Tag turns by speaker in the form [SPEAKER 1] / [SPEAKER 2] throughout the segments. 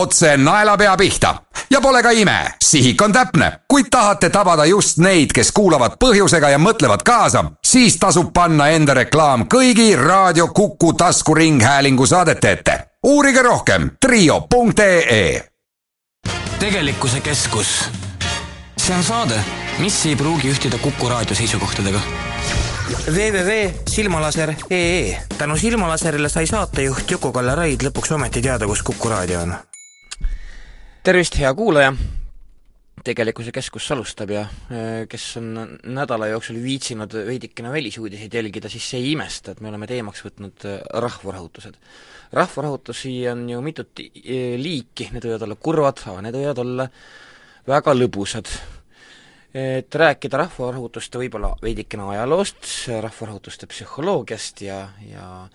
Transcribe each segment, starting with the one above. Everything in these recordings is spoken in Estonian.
[SPEAKER 1] otse naelapea pihta ja pole ka ime, sihik on täpne. kui tahate tabada just neid, kes kuulavad põhjusega ja mõtlevad kaasa, siis tasub panna enda reklaam kõigi Raadio Kuku taskuringhäälingu saadete ette. uurige rohkem trio.ee.
[SPEAKER 2] tegelikkuse keskus. see on saade, mis ei pruugi ühtida Kuku raadio seisukohtadega www.silmalaser.ee tänu Silmalaserile sai saatejuht Juku-Kalle Raid lõpuks ometi teada, kus Kuku raadio on tervist, hea kuulaja! tegelikkuse keskus alustab ja äh, kes on nädala jooksul viitsinud veidikene välisuudiseid jälgida, siis ei imesta, et me oleme teemaks võtnud äh, rahvarahutused. rahvarahutusi on ju mitut äh, liiki, need võivad olla kurvad, aga need võivad olla väga lõbusad. et rääkida rahvarahutuste võib-olla veidikene ajaloost, rahvarahutuste psühholoogiast ja, ja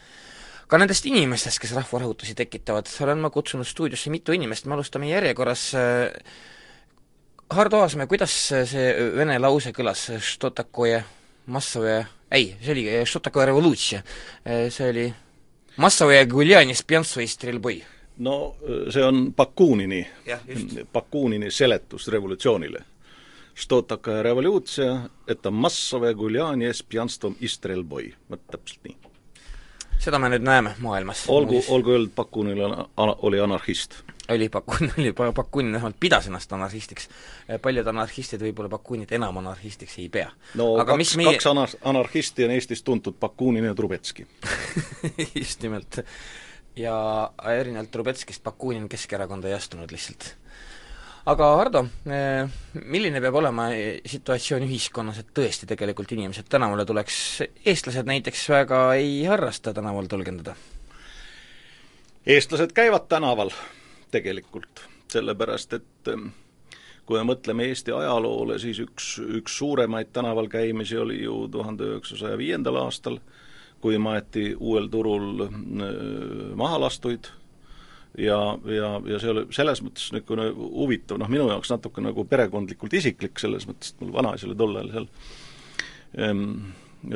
[SPEAKER 2] ka nendest inimestest, kes rahvarahutusi tekitavad, olen ma kutsunud stuudiosse mitu inimest, me alustame järjekorras äh, Hardo Aasmäe, kuidas see vene lause kõlas, štotakoje massoje, ei, see oli äh, štotakoje revolutsia, äh, see oli massoje guljanis pjantsoi strelboi
[SPEAKER 3] no se on Bakunini, Bakunini seletus revolutsioonile. Što taka revolutsia, et on massove guljani es pjanstom istrelboi, vot täpselt nii
[SPEAKER 2] seda me nüüd näeme maailmas.
[SPEAKER 3] olgu, olgu öeldud, Bakunil on, oli anarhist.
[SPEAKER 2] oli Bakun, oli Bakunin vähemalt pidas ennast anarhistiks. paljud anarhistid võib-olla Bakunit enam anarhistiks ei pea.
[SPEAKER 3] no Aga kaks, meie... kaks anar-, anarhisti on Eestis tuntud, Bakunin ja Trubetski
[SPEAKER 2] just nimelt. ja erinevalt Trubetskist Bakunin Keskerakonda ei astunud lihtsalt aga Hardo, eh, milline peab olema situatsioon ühiskonnas, et tõesti tegelikult inimesed tänavale tuleks, eestlased näiteks väga ei harrasta tänaval tõlgendada?
[SPEAKER 3] eestlased käivad tänaval tegelikult, sellepärast et eh, kui me mõtleme Eesti ajaloole, siis üks, üks suuremaid tänaval käimisi oli ju tuhande üheksasaja viiendal aastal, kui maeti uuel turul eh, mahalastuid ja, ja, ja see oli selles mõttes niisugune huvitav, noh minu jaoks natuke nagu perekondlikult isiklik, selles mõttes, et mul vanaisa oli tol ajal seal ehm,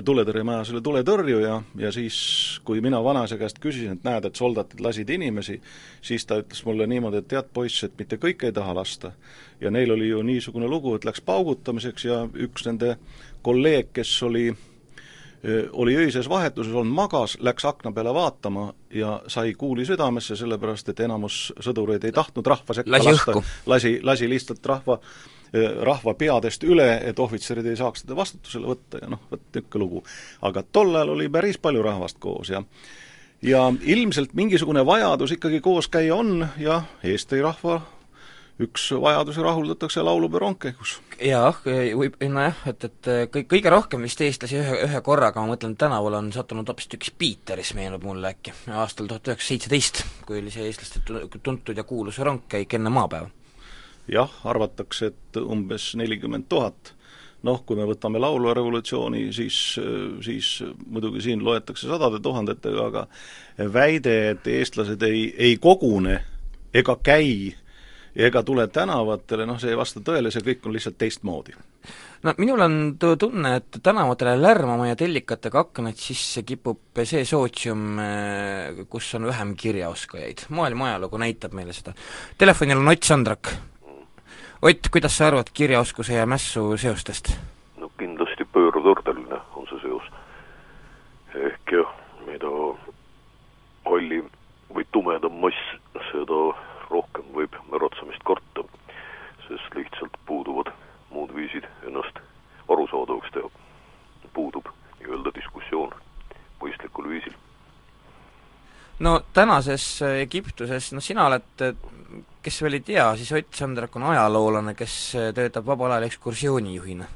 [SPEAKER 3] tuletõrjemajas oli tuletõrjuja ja siis, kui mina vanaisa käest küsisin, et näed, et soldatid lasid inimesi, siis ta ütles mulle niimoodi, et tead, poiss, et mitte kõik ei taha lasta. ja neil oli ju niisugune lugu, et läks paugutamiseks ja üks nende kolleeg, kes oli oli öises vahetuses olnud, magas, läks akna peale vaatama ja sai kuuli südamesse, sellepärast et enamus sõdureid ei tahtnud rahva sekka lasi lasta, lasi, lasi lihtsalt rahva rahva peadest üle, et ohvitserid ei saaks teda vastutusele võtta ja noh, vot niisugune lugu. aga tol ajal oli päris palju rahvast koos ja ja ilmselt mingisugune vajadus ikkagi koos käia on ja Eesti rahva üks vajadusi rahuldatakse laulupeo rongkäigus.
[SPEAKER 2] jah, võib, nojah, et, et kõik, kõige rohkem vist eestlasi ühe, ühe korraga, ma mõtlen, tänaval on sattunud hoopistükkis Piiteris, meenub mulle äkki, aastal tuhat üheksasada seitseteist, kui oli see eestlaste tuntud ja kuulus rongkäik enne maapäeva.
[SPEAKER 3] jah, arvatakse, et umbes nelikümmend tuhat noh, kui me võtame laulva revolutsiooni, siis, siis muidugi siin loetakse sadade tuhandetega, aga väide, et eestlased ei, ei kogune ega käi ega tule tänavatele, noh, see ei vasta tõele, see kõik on lihtsalt teistmoodi.
[SPEAKER 2] no minul on tunne, et tänavatele lärmama ja tellikatega aknaid sisse kipub see sootsium, eh, kus on vähem kirjaoskajaid. maailma ajalugu näitab meile seda. Telefonil on Ott Sandrak. Ott, kuidas sa arvad kirjaoskuse ja mässu seostest?
[SPEAKER 4] no kindlasti pöördordeline on see seos. ehk jah, mida hallim või tumedam mass, seda rohkem võib märatsemist karta, sest lihtsalt puuduvad muud viisid ennast arusaadavaks teha. puudub nii-öelda diskussioon mõistlikul viisil.
[SPEAKER 2] no tänases Egiptuses, noh sina oled, kes veel ei tea, siis Ott Sandrak on ajaloolane, kes töötab vabal ajal ekskursioonijuhina.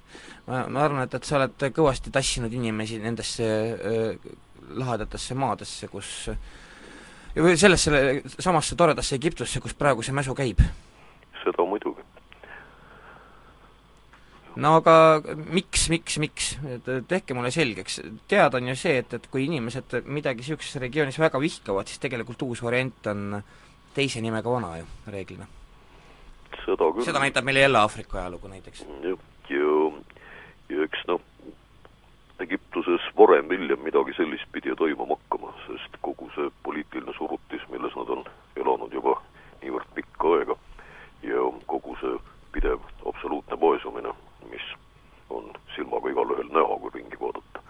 [SPEAKER 2] ma, ma arvan, et, et sa oled kõvasti tassinud inimesi nendesse äh, lahedatesse maadesse, kus äh, või sellesse samasse toredasse Egiptusse, kus praegu see mäsu käib?
[SPEAKER 4] seda muidugi.
[SPEAKER 2] no aga miks, miks, miks, tehke mulle selgeks, teada on ju see, et, et kui inimesed midagi niisuguses regioonis väga vihkavad, siis tegelikult uus variant on teise nimega vana ju, reeglina.
[SPEAKER 4] seda küll.
[SPEAKER 2] seda näitab meile jälle Aafrika ajalugu näiteks.
[SPEAKER 4] jah, ja, ja eks noh, Egiptuses varem-hiljem midagi sellist pidi toimuma hakkama, sest kogu see poliitiline surutis, milles nad on elanud juba niivõrd pikka aega ja kogu see pidev absoluutne vaesumine, mis on silmaga igalühel näha, kui ringi vaadata,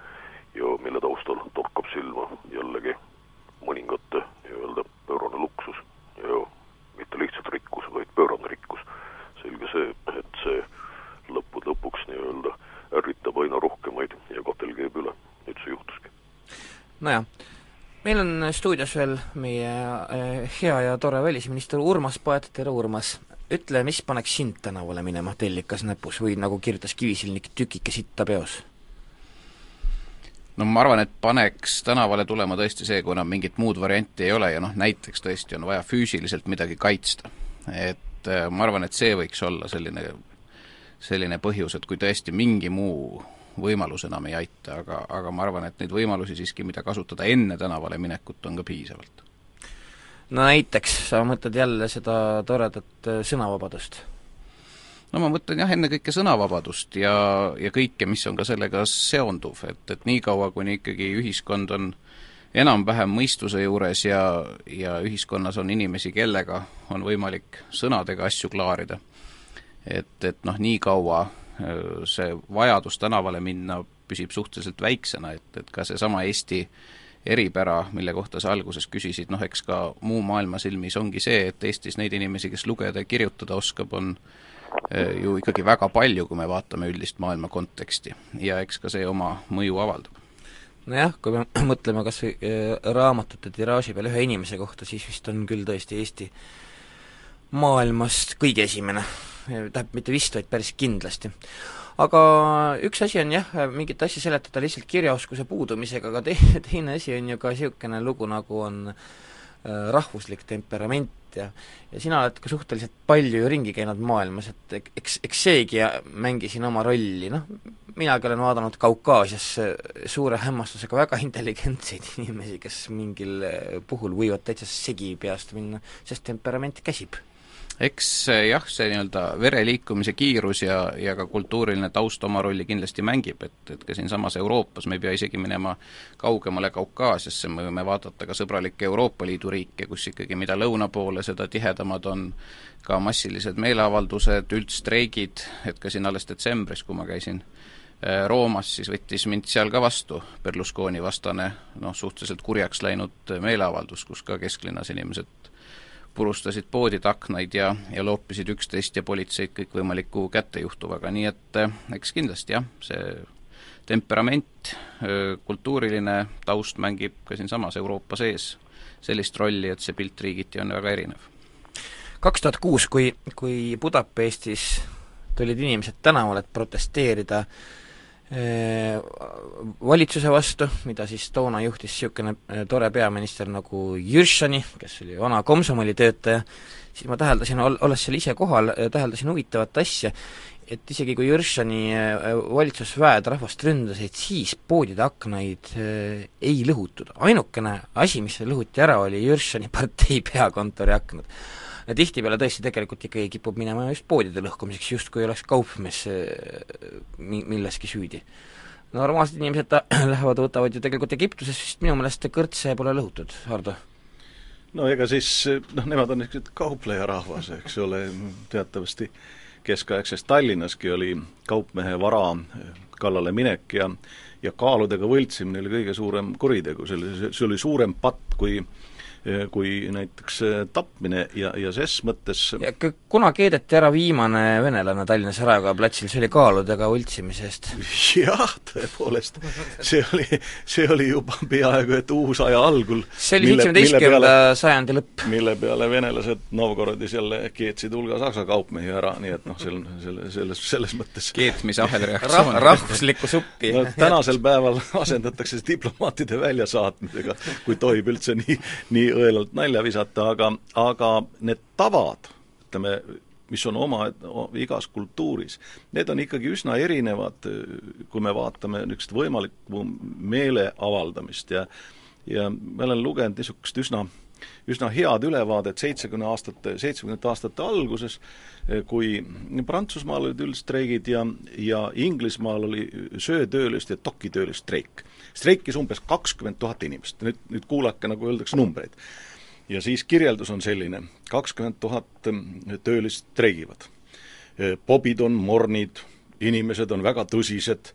[SPEAKER 4] ja mille taustal torkab silma jällegi mõningate nii-öelda pöörane luksus ja mitte lihtsalt rikkus, vaid pöörane rikkus. selge see, et see lõppude lõpuks nii-öelda ärritab aina rohkemaid ja katel käib üle, nüüd see juhtuski.
[SPEAKER 2] nojah, meil on stuudios veel meie eh, hea ja tore välisminister Urmas Paet, tere Urmas! ütle, mis paneks sind tänavale minema, tellikas näpus, või nagu kirjutas Kivisilnik, tükike sitta peos?
[SPEAKER 5] no ma arvan, et paneks tänavale tulema tõesti see, kui enam mingit muud varianti ei ole ja noh, näiteks tõesti on vaja füüsiliselt midagi kaitsta. et eh, ma arvan, et see võiks olla selline selline põhjus, et kui tõesti mingi muu võimalus enam ei aita, aga, aga ma arvan, et neid võimalusi siiski, mida kasutada enne tänavale minekut, on ka piisavalt.
[SPEAKER 2] no näiteks, sa mõtled jälle seda toredat äh, sõnavabadust?
[SPEAKER 5] no ma mõtlen jah, ennekõike sõnavabadust ja, ja kõike, mis on ka sellega seonduv, et, et niikaua, kuni ikkagi ühiskond on enam-vähem mõistuse juures ja, ja ühiskonnas on inimesi, kellega on võimalik sõnadega asju klaarida, et, et noh, nii kaua see vajadus tänavale minna püsib suhteliselt väiksena, et, et ka seesama Eesti eripära, mille kohta sa alguses küsisid, noh eks ka muu maailma silmis ongi see, et Eestis neid inimesi, kes lugeda ja kirjutada oskab, on eh, ju ikkagi väga palju, kui me vaatame üldist maailma konteksti. ja eks ka see oma mõju avaldab.
[SPEAKER 2] nojah, kui me mõtleme kas või eh, raamatute tiraaži peale ühe inimese kohta, siis vist on küll tõesti Eesti maailmast kõige esimene tähendab mitte vist, vaid päris kindlasti. aga üks asi on jah, mingit asja seletada lihtsalt kirjaoskuse puudumisega, aga teine, teine asi on ju ka niisugune lugu, nagu on äh, rahvuslik temperament ja ja sina oled ka suhteliselt palju ju ringi käinud maailmas, et eks, eks seegi mängis siin oma rolli, noh, minagi olen vaadanud Kaukaasias suure hämmastusega väga intelligentseid inimesi, kes mingil puhul võivad täitsa segi peast minna, sest temperament käsib
[SPEAKER 5] eks jah, see nii-öelda vere liikumise kiirus ja, ja ka kultuuriline taust oma rolli kindlasti mängib, et, et ka siinsamas Euroopas me ei pea isegi minema kaugemale Kaukaasiasse, me võime vaadata ka sõbralikke Euroopa Liidu riike, kus ikkagi mida lõuna poole, seda tihedamad on ka massilised meeleavaldused, üldstreigid, et ka siin alles detsembris, kui ma käisin äh, Roomas, siis võttis mind seal ka vastu Berlusconi vastane noh, suhteliselt kurjaks läinud meeleavaldus, kus ka kesklinnas inimesed purustasid poodide aknaid ja, ja loopisid üksteist ja politseid kõikvõimaliku kätejuhtuvaga, nii et eh, eks kindlasti jah, see temperament, kultuuriline taust mängib ka siinsamas Euroopa sees sellist rolli, et see pilt riigiti on väga erinev.
[SPEAKER 2] kaks tuhat kuus, kui, kui Budapestis tulid inimesed tänavale, et protesteerida Äh, valitsuse vastu, mida siis toona juhtis niisugune äh, tore peaminister nagu Jüršani, kes oli vana komsomolitöötaja, siis ma täheldasin, ol-, olles seal ise kohal, äh, täheldasin huvitavat asja, et isegi kui Jüršani valitsusväed rahvast ründasid, siis poodide aknaid ei lõhutud. ainukene asi, mis lõhuti ära, oli Jüršani partei peakontori aknad ja tihtipeale tõesti tegelikult ikkagi kipub minema just poodide lõhkumiseks, justkui oleks kaupmees äh, mi-, milleski süüdi. normaalsed inimesed ta-, lähevad, võtavad ju tegelikult Egiptuses vist minu meelest kõrtse pole lõhutud, Hardo?
[SPEAKER 3] no ega siis noh, nemad on niisugused kauplejarahvas, eks ole, teatavasti keskaegses Tallinnaski oli kaupmehe vara kallale minek ja ja kaaludega võltsimine oli kõige suurem kuritegu, see oli, see oli suurem patt kui kui näiteks äh, tapmine ja, ja ses mõttes
[SPEAKER 2] ja kuna keedeti ära viimane venelane Tallinnas Raekoja platsil, see oli kaaludega võltsimise eest?
[SPEAKER 3] jah, tõepoolest, see oli, see oli juba peaaegu et uusaja algul.
[SPEAKER 2] see oli seitsmeteistkümnenda sajandi lõpp.
[SPEAKER 3] mille peale venelased Novgorodis jälle keetsid hulga saksa kaupmehi ära, nii et noh, sel, selle, selles, selles mõttes
[SPEAKER 5] keetmise ahelreaktsioon
[SPEAKER 2] Rah-, rahvuslikku suppi
[SPEAKER 3] no tänasel päeval asendatakse diplomaatide väljasaatmisega, kui tohib üldse nii, nii õelalt nalja visata, aga, aga need tavad, ütleme, mis on oma igas kultuuris, need on ikkagi üsna erinevad, kui me vaatame niisugust võimalikku meele avaldamist ja ja ma olen lugenud niisugust üsna üsna head ülevaadet seitsekümne aastate, seitsmekümnendate aastate alguses, kui Prantsusmaal olid üldstreigid ja, ja Inglismaal oli söetööliste ja dokitööliste streik. Streikis umbes kakskümmend tuhat inimest, nüüd, nüüd kuulake, nagu öeldakse, numbreid. ja siis kirjeldus on selline, kakskümmend tuhat töölist streigivad. Bobid on mornid, inimesed on väga tõsised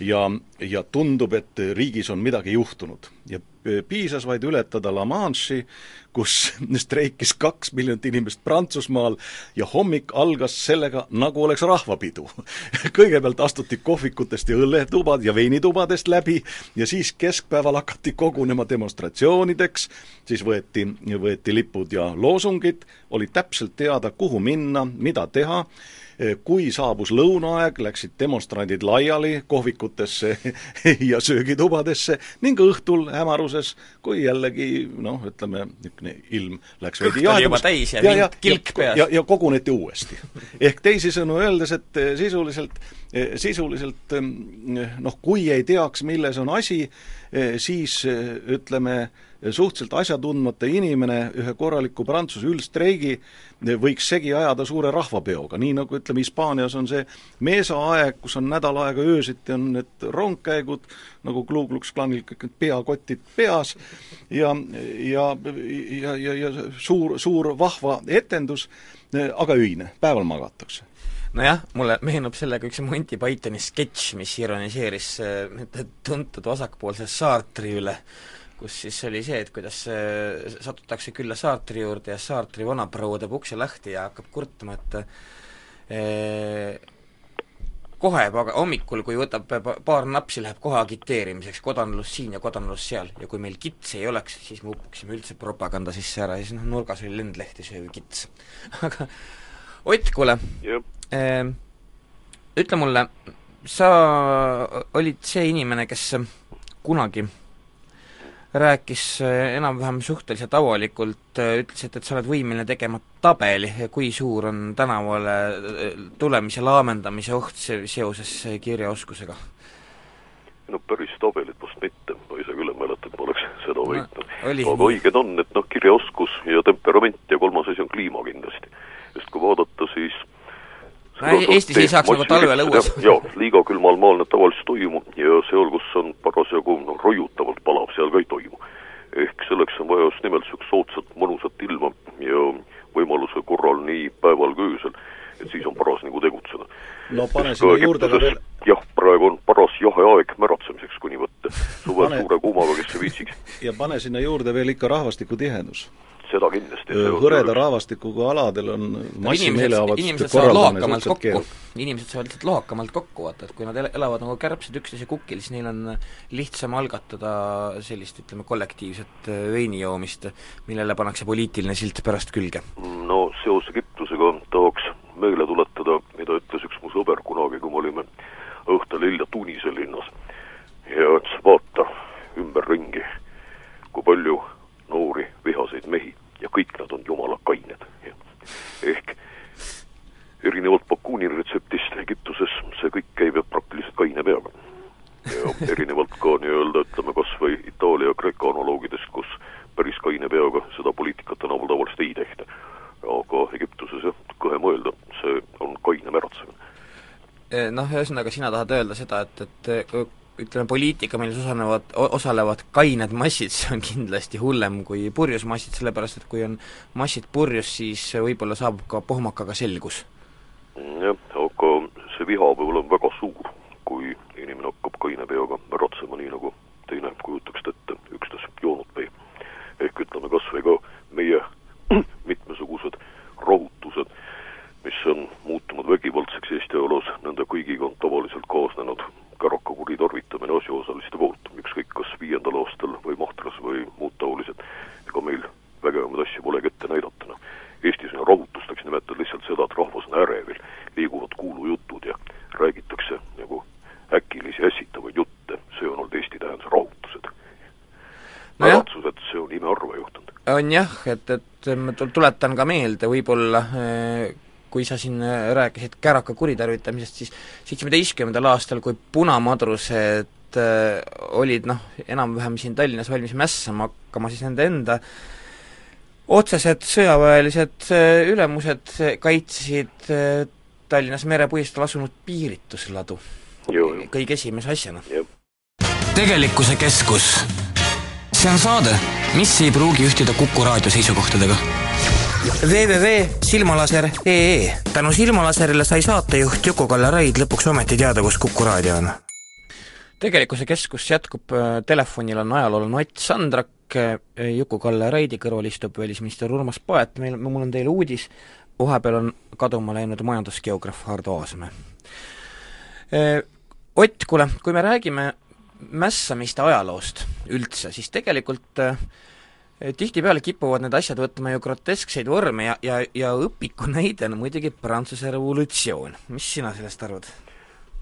[SPEAKER 3] ja, ja tundub, et riigis on midagi juhtunud ja piisas vaid ületada La Manche'i, kus streikis kaks miljonit inimest Prantsusmaal ja hommik algas sellega, nagu oleks rahvapidu. kõigepealt astuti kohvikutest ja õlletubad ja veinitubadest läbi ja siis keskpäeval hakati kogunema demonstratsioonideks, siis võeti, võeti lipud ja loosungid, oli täpselt teada, kuhu minna, mida teha. Eh, kui saabus lõunaaeg, läksid demonstrandid laiali kohvikutesse ja söögitubadesse ning õhtul hämaruses, kui jällegi noh, ütleme, niisugune ilm läks
[SPEAKER 2] veidi jahedamaks. täis ja, ja, ja kilk peas.
[SPEAKER 3] ja, ja koguneti uuesti. ehk teisisõnu öeldes, et eh, sisuliselt, eh, sisuliselt noh, kui ei teaks, milles on asi, siis ütleme, suhteliselt asjatundmata inimene ühe korraliku Prantsuse üldstreigi võiks segi ajada suure rahvapeoga, nii nagu ütleme, Hispaanias on see meesaaeg, kus on nädal aega öösiti, on need rongkäigud, nagu Ku Klux Klanil kõik need peakotid peas ja, ja, ja, ja, ja suur, suur vahva etendus, aga öine, päeval magatakse.
[SPEAKER 2] Nojah, mulle meenub sellega üks Monty Pythoni sketš, mis ironiseeris äh, tuntud vasakpoolse Sartri üle kus siis oli see, et kuidas satutakse külla Saartri juurde ja Saartri vanaproua teeb ukse lahti ja hakkab kurtma, et eh, kohe paga-, hommikul, kui võtab paar napsi, läheb kohe agiteerimiseks, kodanlus siin ja kodanlus seal. ja kui meil kitsi ei oleks, siis me uppuksime üldse propaganda sisse ära ja siis noh, nurgas oli lendlehti sööv kits aga Ott, kuule eh,, ütle mulle, sa olid see inimene, kes kunagi rääkis äh, enam-vähem suhteliselt avalikult, äh, ütles, et, et sa oled võimeline tegema tabeli, kui suur on tänavale äh, tulemise laamendamise oht seoses kirjaoskusega?
[SPEAKER 4] no päris tabelit vast mitte, ma ise küll ei mäleta, et ma oleks seda võitnud no,. aga õiged on, et noh, kirjaoskus ja temperament ja kolmas asi on kliima kindlasti. sest kui vaadata, siis
[SPEAKER 2] no Eestis ei saaks nagu talvel õues.
[SPEAKER 4] jaa, liiga külmal maal need tavaliselt toimu ja seal, kus on parasjagu noh, roiutavalt palav, seal ka ei toimu. ehk selleks on vaja just nimelt niisugust soodsat mõnusat ilma ja võimaluse korral nii päeval kui öösel, et siis on paras nagu tegutseda.
[SPEAKER 3] no pane sinna juurde ka veel
[SPEAKER 4] jah, praegu on paras jaheaeg märatsemiseks, kui nii võtta. suvel pane... suure kuumaga, kes viitsiks.
[SPEAKER 3] ja pane sinna juurde veel ikka rahvastiku tihedus
[SPEAKER 4] seda kindlasti.
[SPEAKER 3] hõreda rahvastikuga aladel on
[SPEAKER 2] inimesed saavad lohakamalt kokku, inimesed saavad lihtsalt lohakamalt kokku, vaata, et kui nad elavad nagu kärbsed üksteise kukil, siis neil on lihtsam algatada sellist, ütleme, kollektiivset äh, veini joomist, millele pannakse poliitiline silt pärast külge.
[SPEAKER 4] no seoses Egiptusega tahaks meelde tuletada, mida ütles üks mu sõber kunagi, kui me olime õhtul hilja Tunise linnas ja ütles, vaata ümberringi, kui palju noori vihaseid mehi ja kõik nad on jumala kained. ehk erinevalt Bakuni retseptist Egiptuses see kõik käib praktiliselt kaine peaga. ja erinevalt ka nii-öelda ütleme kas või Itaalia ja Kreeka analoogidest, kus päris kaine peaga seda poliitikat tänapäeval tavaliselt ei tehta. aga Egiptuses jah, kõhe mõelda, see on kaine märatsemine.
[SPEAKER 2] Eh, noh, ühesõnaga sina tahad öelda seda, et, et ütleme, poliitika, milles osalevad, osalevad kained massid, see on kindlasti hullem kui purjus massid, sellepärast et kui on massid purjus, siis võib-olla saabub ka pohmakaga selgus.
[SPEAKER 4] jah, aga see viha võib olla väga suur, kui inimene hakkab kaine peaga ratsema, nii nagu teine kujutaks ette üksnes joonud pea. ehk ütleme kas või ka meie mitmesugused rahutused, mis on muutunud vägivaldseks Eesti ajaloos, nende kõigiga on tavaliselt kaasnenud käraka kuritarvitamine asjaosaliste poolt, ükskõik kas viiendal aastal või Mahtras või muud taolised, ega meil vägevamaid asju polegi ette näidata, noh. Eestis on rahutusteks nimetatud lihtsalt seda, et rahvas on ärevil, liiguvad kuulujutud ja räägitakse nagu äkilisi ässitavaid jutte, see on olnud Eesti tähenduse rahutused no. märatsused, see on imeharva juhtunud.
[SPEAKER 2] on jah, et, et ma tuletan ka meelde võib-olla eh, kui sa siin äh, rääkisid käraka kuritarvitamisest, siis seitsmeteistkümnendal aastal, kui punamadrused äh, olid noh, enam-vähem siin Tallinnas valmis mässama hakkama, siis nende enda otsesed sõjaväelised äh, ülemused kaitsesid Tallinnas merepuistul asunud piiritusladu. Kõige esimese asjana.
[SPEAKER 6] tegelikkuse keskus. see on saade, mis ei pruugi ühtida Kuku raadio seisukohtadega
[SPEAKER 2] www.silmalaser.ee tänu Silmalaserile sai saatejuht Juku-Kalle Raid lõpuks ometi teada, kus Kuku raadio on. tegelikkuse keskus jätkub, äh, telefonil on ajaloolane Ott Sandrak, Juku-Kalle Raidi kõrval istub välisminister Urmas Paet, meil, mul on teile uudis, vahepeal on kaduma läinud majandusgeograaf Hardo Aasmäe. Ott, kuule, kui me räägime mässamiste ajaloost üldse, siis tegelikult tihtipeale kipuvad need asjad võtma ju groteskseid vorme ja, ja, ja õpiku näide on muidugi Prantsuse revolutsioon. mis sina sellest arvad?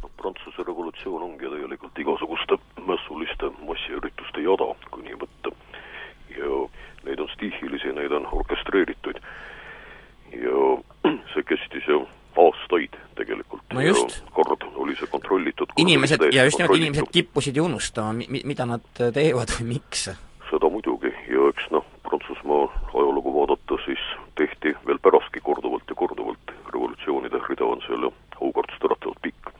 [SPEAKER 4] no Prantsuse revolutsioon ongi tegelikult igasuguste mässuliste massiürituste jada, kui nii võtta. ja neid on stiihilisi, neid on orkestreeritud. ja see kestis ju aastaid tegelikult.
[SPEAKER 2] no just.
[SPEAKER 4] kord oli see kontrollitud.
[SPEAKER 2] inimesed, ja just nimelt inimesed kippusid ju unustama, mi-, mida nad teevad või miks.
[SPEAKER 4] Seda muidugi ja eks noh, Prantsusmaa ajalugu vaadata, siis tehti veel pärastki korduvalt ja korduvalt, revolutsioonide rida on seal ju aukartust äratavalt pikk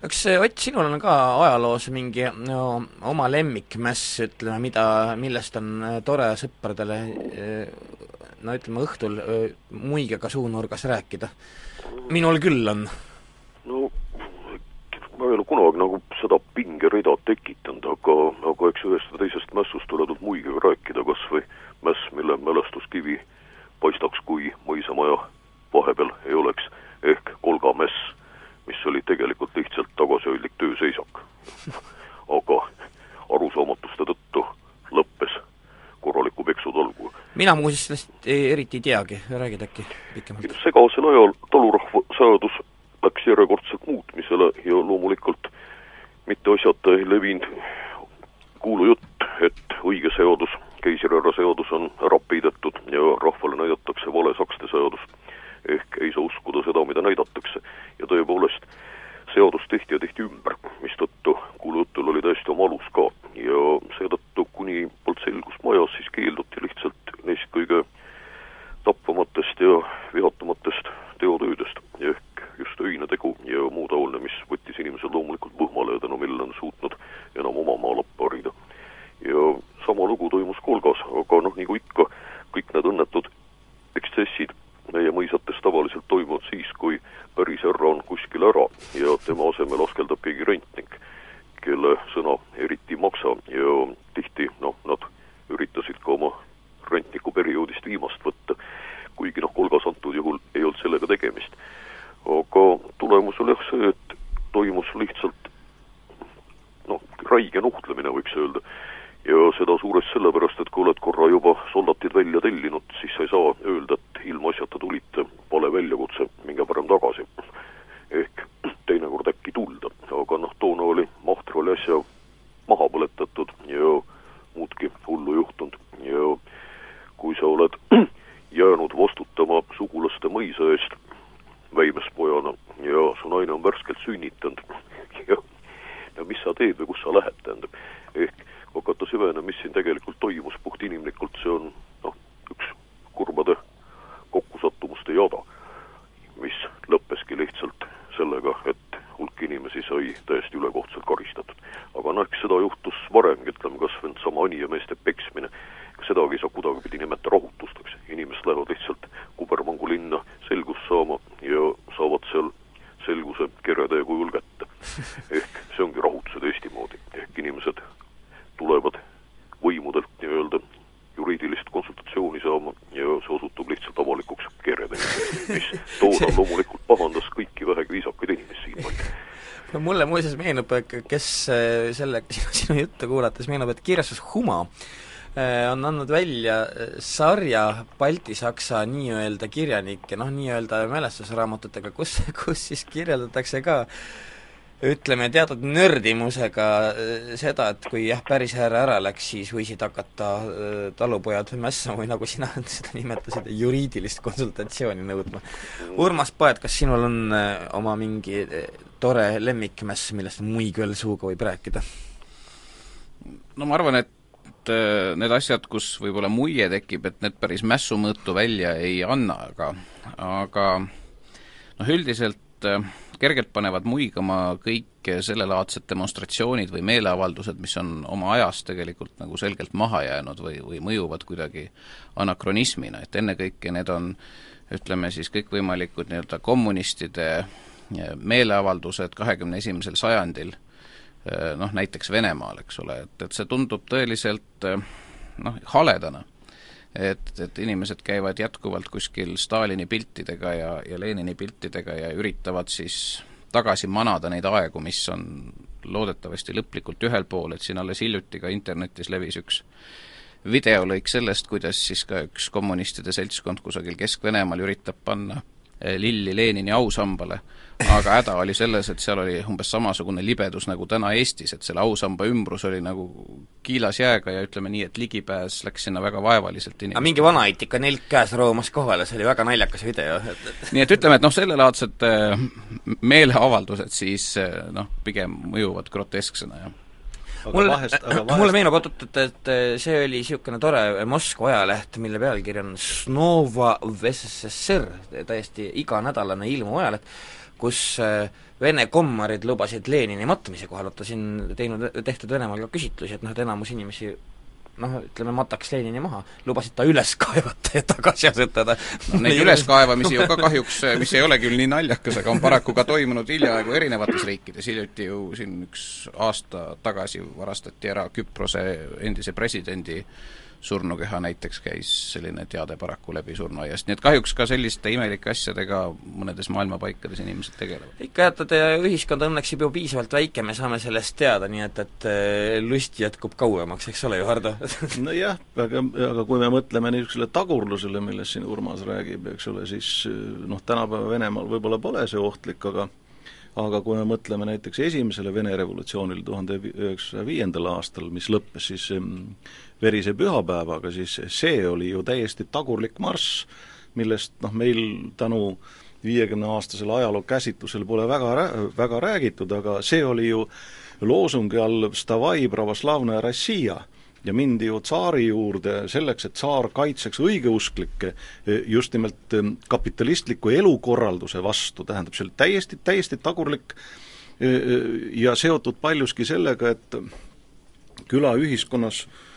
[SPEAKER 2] kas Ott, sinul on ka ajaloos mingi no, oma lemmikmäss, ütleme, mida, millest on äh, tore sõpradele äh, no ütleme, õhtul äh, muigega suunurgas rääkida? minul küll on.
[SPEAKER 4] no ma ei ole kunagi nagu seda pingerida tekitanud, aga, aga eks ühest või teisest mässust tuleb muigega rääkida, kas või mäss, mille mälestuskivi paistaks, kui mõisamaja vahepeal ei oleks, ehk Kolga mäss mis oli tegelikult lihtsalt tagasihoidlik tööseisak. aga arusaamatuste tõttu lõppes korraliku peksutolgu.
[SPEAKER 2] mina muuseas sellest eriti ei teagi, räägid äkki pikemalt?
[SPEAKER 4] segasel ajal talurahva seadus läks järjekordselt muutmisele ja loomulikult mitte asjata ei levinud kuulujutt, et õige seadus, keisrihärra seadus on ära peidetud ja rahvale näidatakse vale sakste seadust ehk ei saa uskuda seda, mida näidatakse. ja tõepoolest, seadus tehti ja tehti ümber, mistõttu kuulujutul oli täiesti oma alus ka. ja seetõttu, kuni polnud selgust majas, siis keelduti lihtsalt neist kõige tapvamatest ja vihatumatest teotöödest, ehk just öinetegu ja muu taoline, mis võttis inimesed loomulikult põhmale ja tänu millele on suutnud enam oma maa lappa harida. ja sama lugu toimus Kolgas, aga noh, nagu ikka, kõik need õnnetud ekstsessid meie mõisates tavaliselt toimuvad siis, kui päris härra on kuskil ära ja tema asemel askeldab keegi rentnik, kelle sõna eriti ei maksa ja tihti noh, nad üritasid ka oma rentniku perioodist viimast võtta, kuigi noh, Kolgas antud juhul ei olnud sellega tegemist. aga tulemus oli jah see, et toimus lihtsalt noh, räige nuhtlemine, võiks öelda ja seda suuresti sellepärast, et kui oled korra juba soldatid välja tellinud, siis sa ei saa öelda, et ilmaasjata tulite, vale väljakutse, minge parem tagasi. ehk teinekord äkki tulda, aga noh, toona oli Mahter oli äsja maha põletatud. Ja muudki hullu juhtunud. Ja kui sa oled jäänud vastutama sugulaste mõisa eest väimespojana ja su naine on värskelt sünnitanud. Ja no mis sa teed või kus sa lähed, tähendab, ehk hakata süvenema, mis siin tegelikult toimus puhtinimlikult, see on noh, üks kurbade kokkusattumuste jada, mis lõppeski lihtsalt sellega, et hulk inimesi sai täiesti ülekohtselt karistatud. aga noh, eks seda juhtus varemgi, ütleme kas või sama Anija meeste peksmine, sedagi ei saa kuidagipidi nimetada rahutusteks, inimesed lähevad lihtsalt Kubermangu linna selgust saama ja saavad seal selguse keretee kujul kätte. ehk see ongi rahutused Eesti moodi, ehk inimesed tulevad võimudelt nii-öelda juriidilist konsultatsiooni saama ja see osutub lihtsalt avalikuks keredeks, mis toona loomulikult pahandas kõiki vähegi viisakaid inimesi siinpool.
[SPEAKER 2] no mulle muuseas meenub, kes äh, selle, sinu, juttu kuulates meenub, et kirjastus Huma äh, on andnud välja äh, sarja baltisaksa nii-öelda kirjanike, noh, nii-öelda mälestusraamatutega, kus, kus siis kirjeldatakse ka ütleme, teatud nördimusega seda, et kui jah, päris härra ära läks, siis võisid hakata talupojad mässama või nagu sina seda nimetasid, juriidilist konsultatsiooni nõudma. Urmas Paet, kas sinul on oma mingi tore lemmikmäss, millest muigvel suuga võib rääkida?
[SPEAKER 5] no ma arvan, et need asjad, kus võib-olla muie tekib, et need päris mässumõõtu välja ei anna, aga aga noh, üldiselt kergelt panevad muigama kõik sellelaadsed demonstratsioonid või meeleavaldused, mis on oma ajas tegelikult nagu selgelt maha jäänud või, või mõjuvad kuidagi anakronismina, et ennekõike need on ütleme siis kõikvõimalikud nii-öelda kommunistide meeleavaldused kahekümne esimesel sajandil, noh, näiteks Venemaal, eks ole, et, et see tundub tõeliselt noh, haledana et, et inimesed käivad jätkuvalt kuskil Stalini piltidega ja, ja Lenini piltidega ja üritavad siis tagasi manada neid aegu, mis on loodetavasti lõplikult ühel pool, et siin alles hiljuti ka internetis levis üks videolõik sellest, kuidas siis ka üks kommunistide seltskond kusagil Kesk-Venemaal üritab panna lilli Lenini ausambale, aga häda oli selles, et seal oli umbes samasugune libedus nagu täna Eestis, et selle ausamba ümbrus oli nagu kiilas jääga ja ütleme nii, et ligipääs läks sinna väga vaevaliselt
[SPEAKER 2] aga mingi vanaait ikka nelk käes roomas kohale, see oli väga naljakas video,
[SPEAKER 5] nii et ütleme, et noh, sellelaadsed eh, meeleavaldused siis eh, noh, pigem mõjuvad grotesksena, jah
[SPEAKER 2] mulle, mulle meenub oot-oot, et, et see oli niisugune tore Moskva ajaleht, mille pealkiri on Snova VSSR, täiesti iganädalane ilmuv ajaleht, kus äh, Vene kommarid lubasid Lenini matmise kohal, vaata siin teinud, tehtud Venemaal ka küsitlusi, et noh, et enamus inimesi noh, ütleme, mataks Lenini maha, lubasid ta üles kaevata ja tagasi asetada
[SPEAKER 5] no,. Neid üleskaevamisi ju ka kahjuks, mis ei ole küll nii naljakas, aga on paraku ka toimunud hiljaaegu erinevates riikides, hiljuti ju siin üks aasta tagasi varastati ära Küprose endise presidendi surnukeha näiteks käis selline teade paraku läbi surnuaiast, nii et kahjuks ka selliste imelike asjadega mõnedes maailma paikades inimesed tegelevad.
[SPEAKER 2] ikka jah, et ühiskond õnneks juba piisavalt väike, me saame sellest teada, nii et, et eh, lust jätkub kauemaks, eks ole ju, Hardo
[SPEAKER 3] nojah, aga, aga kui me mõtleme niisugusele tagurlusele, millest siin Urmas räägib, eks ole, siis noh, tänapäeva Venemaal võib-olla pole see ohtlik, aga aga kui me mõtleme näiteks esimesele Vene revolutsioonile tuhande üheksasaja viiendal aastal, mis lõppes siis verise pühapäevaga, siis see oli ju täiesti tagurlik marss, millest noh, meil tänu viiekümneaastasele ajaloo käsitlusel pole väga, väga räägitud, aga see oli ju loosungi all Vstavai pravoslavne Rossija ja mindi ju tsaari juurde selleks, et tsaar kaitseks õigeusklikke just nimelt kapitalistliku elukorralduse vastu, tähendab, see oli täiesti, täiesti tagurlik ja seotud paljuski sellega, et külaühiskonnas äh,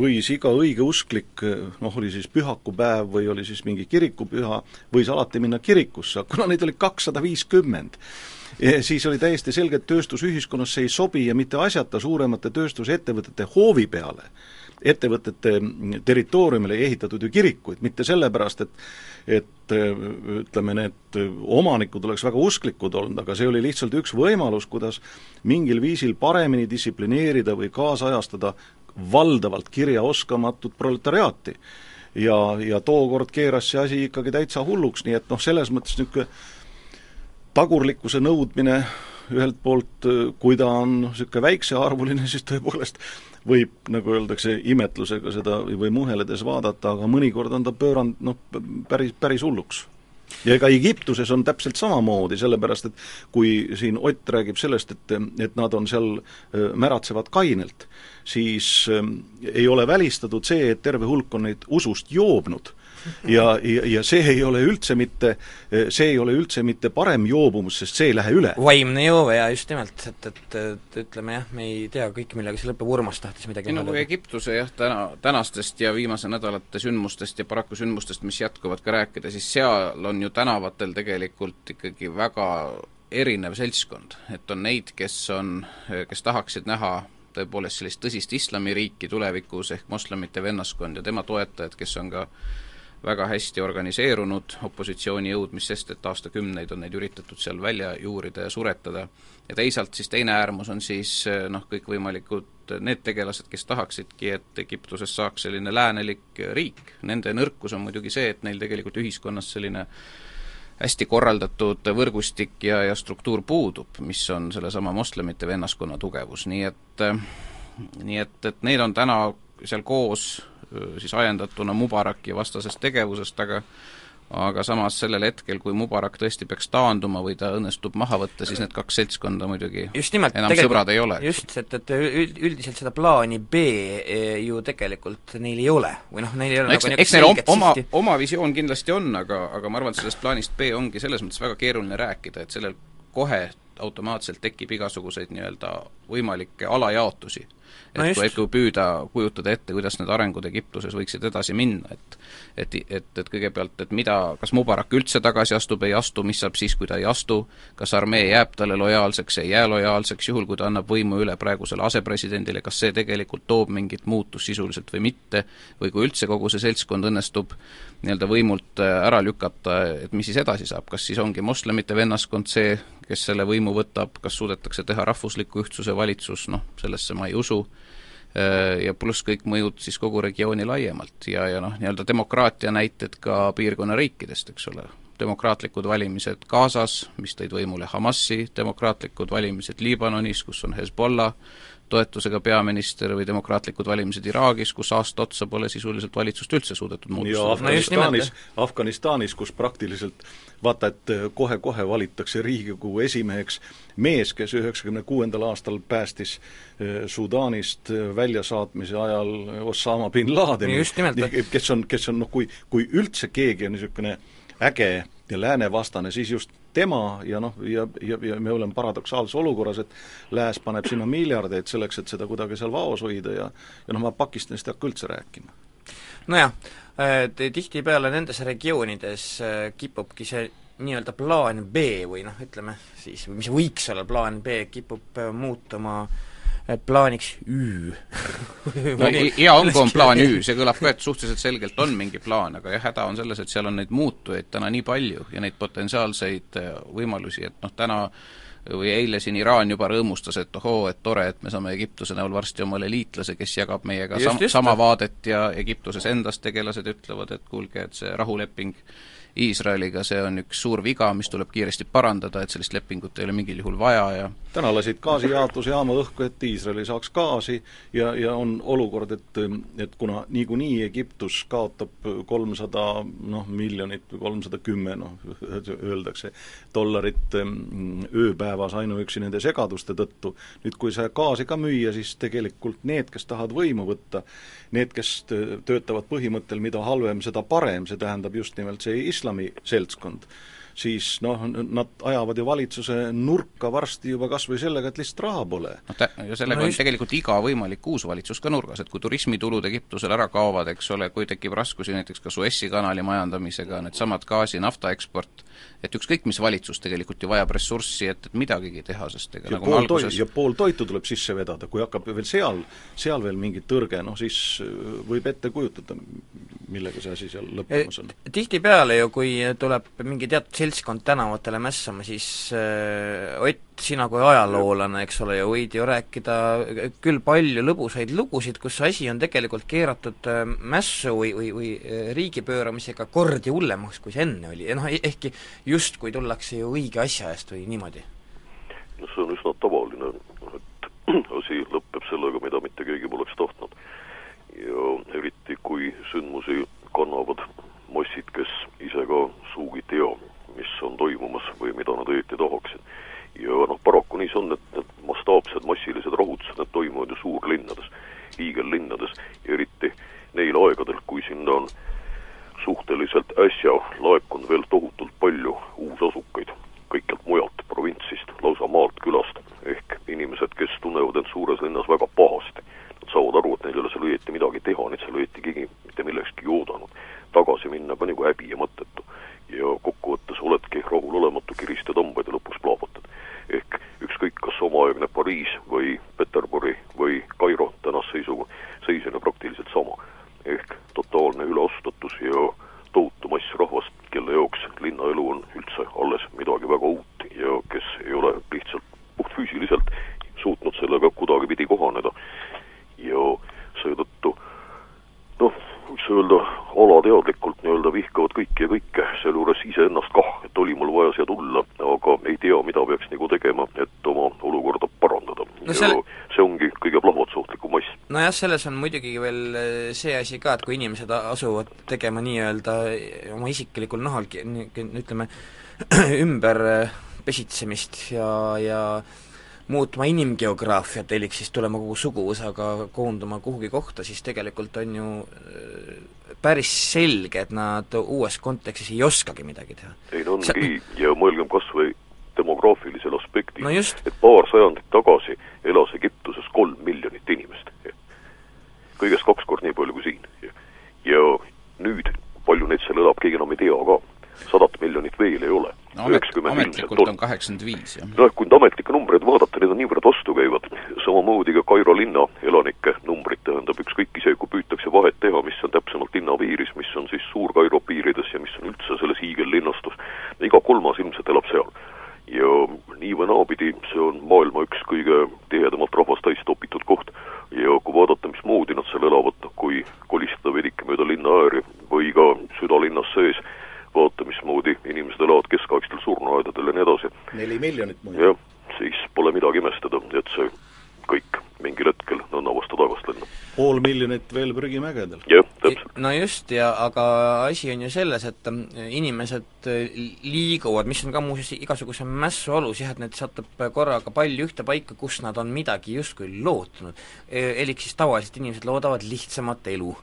[SPEAKER 3] võis iga õigeusklik, noh, oli siis pühakupäev või oli siis mingi kirikupüha, võis alati minna kirikusse, kuna neid oli kakssada viiskümmend, siis oli täiesti selge, et tööstusühiskonnas see ei sobi ja mitte asjata suuremate tööstusettevõtete hoovi peale ettevõtete territooriumile ei ehitatud ju kirikuid, mitte sellepärast, et et ütleme, need omanikud oleks väga usklikud olnud, aga see oli lihtsalt üks võimalus, kuidas mingil viisil paremini distsiplineerida või kaasajastada valdavalt kirjaoskamatut proletariaati. ja, ja tookord keeras see asi ikkagi täitsa hulluks, nii et noh, selles mõttes niisugune tagurlikkuse nõudmine ühelt poolt, kui ta on niisugune väiksearvuline, siis tõepoolest võib, nagu öeldakse, imetlusega seda või muheledes vaadata, aga mõnikord on ta pööranud noh, päris, päris hulluks ja ega Egiptuses on täpselt samamoodi, sellepärast et kui siin Ott räägib sellest, et, et nad on seal, märatsevad kainelt, siis äh, ei ole välistatud see, et terve hulk on neid usust joobnud ja, ja, ja see ei ole üldse mitte, see ei ole üldse mitte parem joobumus, sest see ei lähe üle.
[SPEAKER 2] vaimne joove ja just nimelt, et, et, et ütleme jah, me ei tea kõik, millega see lõpeb, Urmas tahtis midagi
[SPEAKER 5] no kui Egiptuse jah, täna, tänastest ja viimase nädalate sündmustest ja paraku sündmustest, mis jätkuvad ka rääkida, siis seal on ju tänavatel tegelikult ikkagi väga erinev seltskond, et on neid, kes on, kes tahaksid näha tõepoolest sellist tõsist islamiriiki tulevikus ehk moslemite vennaskond ja tema toetajad, kes on ka väga hästi organiseerunud opositsioonijõud, mis sest, et aastakümneid on neid üritatud seal välja juurida ja suretada, ja teisalt siis teine äärmus on siis noh, kõikvõimalikud need tegelased, kes tahaksidki, et Egiptusest saaks selline läänelik riik. Nende nõrkus on muidugi see, et neil tegelikult ühiskonnas selline hästi korraldatud võrgustik ja, ja struktuur puudub, mis on sellesama moslemite vennaskonna tugevus, nii et nii et, et need on täna seal koos siis ajendatuna Mubaraki vastasest tegevusest, aga aga samas sellel hetkel, kui Mubarak tõesti peaks taanduma või ta õnnestub maha võtta, siis need kaks seltskonda muidugi
[SPEAKER 2] just nimelt,
[SPEAKER 5] enam sõbrad ei ole.
[SPEAKER 2] just, et, et üldiselt seda plaani B e, ju tegelikult neil ei ole või noh, neil ei ole
[SPEAKER 5] no, eks, nagu eks neil oma, oma visioon kindlasti on, aga, aga ma arvan, et sellest plaanist B ongi selles mõttes väga keeruline rääkida, et sellel kohe automaatselt tekib igasuguseid nii-öelda võimalikke alajaotusi. Et no kui, kui püüda kujutada ette, kuidas need arengud Egiptuses võiksid edasi minna, et et, et, et kõigepealt, et mida, kas Mubarak üldse tagasi astub, ei astu, mis saab siis, kui ta ei astu, kas armee jääb talle lojaalseks, ei jää lojaalseks, juhul kui ta annab võimu üle praegusele asepresidendile, kas see tegelikult toob mingit muutust sisuliselt või mitte, või kui üldse kogu see seltskond õnnestub nii-öelda võimult ära lükata, et mis siis edasi saab, kas siis ongi moslemite vennaskond see, kes selle võimu võtab, kas suudetakse teha rahvusliku ühtsuse valitsus, noh, sellesse ma ei usu, äh, ja pluss kõik mõjud siis kogu regiooni laiemalt ja, ja noh, nii-öelda demokraatia näited ka piirkonna riikidest, eks ole, demokraatlikud valimised Gazas, mis tõid võimule Hamasi, demokraatlikud valimised Liibanonis, kus on Hezbollah, toetusega peaminister või demokraatlikud valimised Iraagis, kus aasta otsa pole sisuliselt valitsust üldse suudetud
[SPEAKER 3] moodustada. ja Afganistanis Afganistanis, kus praktiliselt vaata, et äh, kohe-kohe valitakse Riigikogu esimeheks mees, kes üheksakümne kuuendal aastal päästis äh, Sudaanist äh, väljasaatmise ajal Osama bin Ladeni, kes on, kes on noh, kui, kui üldse keegi on niisugune äge ja läänevastane, siis just tema ja noh, ja, ja, ja me oleme paradoksaalses olukorras, et Lääs paneb sinna miljardeid selleks, et seda kuidagi seal vaos hoida ja ja noh, ma Pakistanist ei hakka üldse rääkima.
[SPEAKER 2] nojah, tihtipeale nendes regioonides äh, kipubki see nii-öelda plaan B või noh, ütleme siis, mis võiks olla plaan B, kipub äh, muutuma äh, plaaniks Ü.
[SPEAKER 5] No hea on, kui on plaan Ü, see kõlab ka, et suhteliselt selgelt on mingi plaan, aga jah, häda on selles, et seal on neid muutujaid täna nii palju ja neid potentsiaalseid äh, võimalusi, et noh, täna või eile siin Iraan juba rõõmustas, et ohoo, et tore, et me saame Egiptuse näol varsti omale liitlase, kes jagab meiega just, sam-, sama vaadet ja Egiptuses endas tegelased ütlevad, et kuulge, et see rahuleping Iisraeliga, see on üks suur viga, mis tuleb kiiresti parandada, et sellist lepingut ei ole mingil juhul vaja ja
[SPEAKER 3] täna lasid gaasijaotusjaama õhku, et Iisrael ei saaks gaasi ja, ja on olukord, et et kuna niikuinii Egiptus kaotab kolmsada noh, miljonit või kolmsada kümme noh, öeldakse, dollarit ööpäevas ainuüksi nende segaduste tõttu, nüüd kui see gaasi ka müüa, siis tegelikult need, kes tahavad võimu võtta, need, kes töötavad põhimõttel, mida halvem, seda parem, see tähendab just nimelt see islami seltskond, siis noh, nad ajavad ju valitsuse nurka varsti juba kas või sellega, et lihtsalt raha pole.
[SPEAKER 5] noh, tä-, ja sellega no on just... tegelikult iga võimalik uus valitsus ka nurgas, et kui turismitulud Egiptusel ära kaovad, eks ole, kui tekib raskusi näiteks ka Suessi kanali majandamisega, needsamad gaasi, nafta eksport, et ükskõik, mis valitsus tegelikult ju vajab ressurssi, et, et midagigi teha, sest ega
[SPEAKER 3] ja nagu pool alguses... toi-, ja pool toitu tuleb sisse vedada, kui hakkab veel seal, seal veel mingi tõrge, noh siis äh, võib ette kujutada, millega see asi seal lõppemas on.
[SPEAKER 2] tihtipeale ju, kui tuleb mingi teatud seltskond tänavatele mässama, siis äh, Ott, sina kui ajaloolane, eks ole, ju võid ju rääkida küll palju lõbusaid lugusid, kus asi on tegelikult keeratud äh, mässu või, või, või äh, riigi pööramisega kordi hullemaks, kui see enne oli, noh e-, ehkki justkui tullakse ju õige asja eest või niimoodi?
[SPEAKER 4] no see on üsna tavaline, et asi lõpeb sellega, mida mitte keegi poleks tahtnud. ja eriti, kui sündmusi kannavad massid, kes ise ka sugugi ei tea, mis on toimumas või mida nad õieti tahaksid. Ja noh, paraku nii see on, et need mastaapsed massilised rahutused, need toimuvad ju suurlinnades, hiigellinnades ja eriti neil aegadel, kui sinna on suhteliselt äsja laekunud veel tohutult palju uusasukaid kõikjalt mujalt, provintsist, lausa maalt, külast, ehk inimesed, kes tunnevad end suures linnas väga pahasti. Nad saavad aru, et neil ei ole seal õieti midagi teha, neid seal õieti keegi mitte millekski oodanud. tagasi minna ka nagu häbi ja mõttetu ja kokkuvõttes oledki rahulolematu, kiristad hambaid ja lõpuks plahvatad. ehk ükskõik, kas omaaegne Pariis või Peterburi või Kairo tänase seisuga, seis on ju praktiliselt sama. ehk totaalne üleostatus ja tohutu mass rahvast, kelle jaoks linnaelu on üldse alles midagi väga uut ja kes ei ole lihtsalt puhtfüüsiliselt suutnud sellega kuidagipidi kohaneda. ja seetõttu noh, võiks öelda, alateadlikult nii-öelda vihkavad kõiki ja kõike, sealjuures iseennast kah, et oli mul vaja siia tulla, aga ei tea, mida peaks nagu tegema, et oma olukorda parandada no. Selle... see ongi kõige plahvatuslikum mass.
[SPEAKER 2] Nojah, selles on muidugi veel eh, see asi ka, et kui inimesed asuvad tegema nii-öelda oma isiklikul nahal, ütleme, ümber eh, pesitsemist ja, ja muutma inimgeograafiat, elik siis tulema kogu suguvõsaga koonduma kuhugi kohta, siis tegelikult on ju päris selge, et nad uues kontekstis ei oskagi midagi teha.
[SPEAKER 4] ei no ongi Sa... ja mõelgem kas või demograafilisel aspektil
[SPEAKER 2] no,
[SPEAKER 4] et paar sajandit tagasi elas Egiptuses kolm miljonit inimest.
[SPEAKER 5] ametlikult on kaheksakümmend viis, jah.
[SPEAKER 4] noh, kui nüüd ametlikke numbreid vaadata, need on niivõrd vastukäivad, samamoodi ka Kairo linna elanike numbrid, tähendab, ükskõik isegi kui püütakse vahet teha, mis on täpsemalt linna piiris, mis on siis Suur-Kairo piirides ja mis on üldse selles hiigellinnastus, iga kolmas ilmselt elab seal. ja nii või naapidi, see on maailma üks kõige tihedamalt rahvast täis topitud koht. ja kui vaadata, mismoodi nad seal elavad, kui kolistada veidike mööda linna ääri või ka südalinnas sees, vaata, mismoodi inimesed elavad keskaegstel surnuaedadel ja nii edasi.
[SPEAKER 3] neli miljonit muide.
[SPEAKER 4] jah, siis pole midagi imestada, et see kõik mingil hetkel nõnda vastu taevast lennab.
[SPEAKER 3] pool miljonit veel prügimägedel.
[SPEAKER 4] jah, täpselt.
[SPEAKER 2] no just, ja aga asi on ju selles, et mm, inimesed äh, liiguvad, mis on ka muuseas igasuguse mässu alus jah, et need satub korraga palju ühte paika, kus nad on midagi justkui lootnud. Elik siis tavaliselt inimesed loodavad lihtsamat elu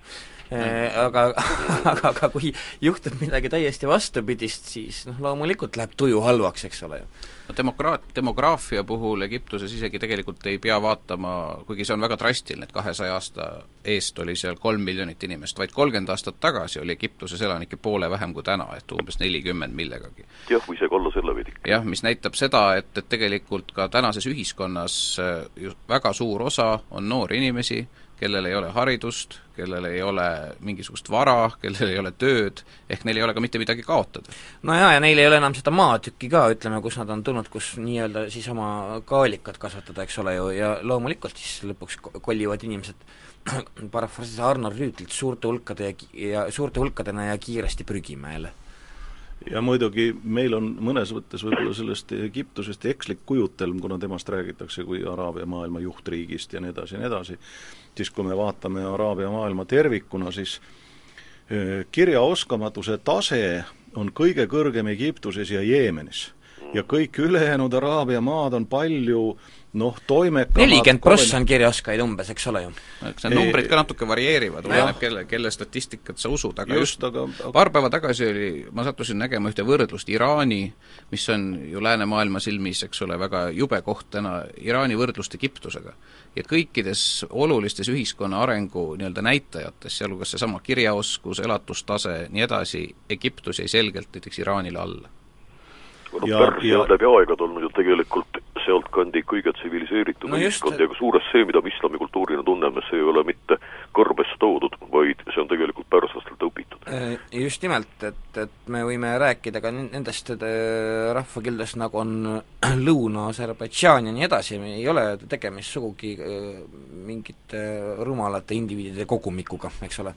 [SPEAKER 2] Äh, aga, aga, aga kui juhtub midagi täiesti vastupidist, siis noh, loomulikult läheb tuju halvaks, eks ole ju.
[SPEAKER 5] no demokraat, demograafia puhul Egiptuses isegi tegelikult ei pea vaatama, kuigi see on väga drastiline, et kahesaja aasta eest oli seal kolm miljonit inimest, vaid kolmkümmend aastat tagasi oli Egiptuses elanikke poole vähem kui täna, et umbes nelikümmend millegagi.
[SPEAKER 4] jah, või isegi alla selle veidi.
[SPEAKER 5] jah, mis näitab seda, et, et tegelikult ka tänases ühiskonnas äh, ju väga suur osa on noori inimesi, kellel ei ole haridust, kellel ei ole mingisugust vara, kellel ei ole tööd, ehk neil ei ole ka mitte midagi kaotada.
[SPEAKER 2] no jaa, ja neil ei ole enam seda maatükki ka, ütleme, kus nad on tulnud, kus nii-öelda siis oma kaalikat kasvatada, eks ole ju, ja loomulikult siis lõpuks kollivad inimesed parafraseerides Arnold Rüütlit suurte hulkade ja, ja suurte hulkadena ja kiiresti prügimäele
[SPEAKER 3] ja muidugi meil on mõnes mõttes võib-olla sellest Egiptusest ekslik kujutelm, kuna temast räägitakse kui Araabia maailma juhtriigist ja nii edasi ja nii edasi, siis kui me vaatame Araabia maailma tervikuna, siis kirjaoskamatuse tase on kõige kõrgem Egiptuses ja Jeemenis. ja kõik ülejäänud Araabia maad on palju äh, noh, toimekamad
[SPEAKER 2] nelikümmend prossa on kirjaoskajaid umbes, eks ole ju?
[SPEAKER 5] eks need numbrid ka natuke varieerivad, oleneb kelle, kelle statistikat sa usud, aga just,
[SPEAKER 3] just aga,
[SPEAKER 5] aga... paar päeva tagasi oli, ma sattusin nägema ühte võrdlust Iraani, mis on ju läänemaailma silmis, eks ole, väga jube koht täna, Iraani võrdlust Egiptusega. ja kõikides olulistes ühiskonna arengu nii-öelda näitajates, sealhulgas seesama kirjaoskus, elatustase, nii edasi, Egiptus jäi selgelt näiteks Iraanile alla
[SPEAKER 4] no Pärsia on läbi ju tegelikult sealtkandi kõige tsiviliseeritum no ühiskond ja kusjuures see, mida me islamikultuurina tunneme, see ei ole mitte kõrbes toodud, vaid see on tegelikult pärslastelt õpitud.
[SPEAKER 2] Äh, just nimelt, et, et me võime rääkida ka nendest äh, rahvakildest, nagu on Lõuna-Aserbaidžaan ja nii edasi, ei ole tegemist sugugi äh, mingite rumalate indiviidide kogumikuga, eks ole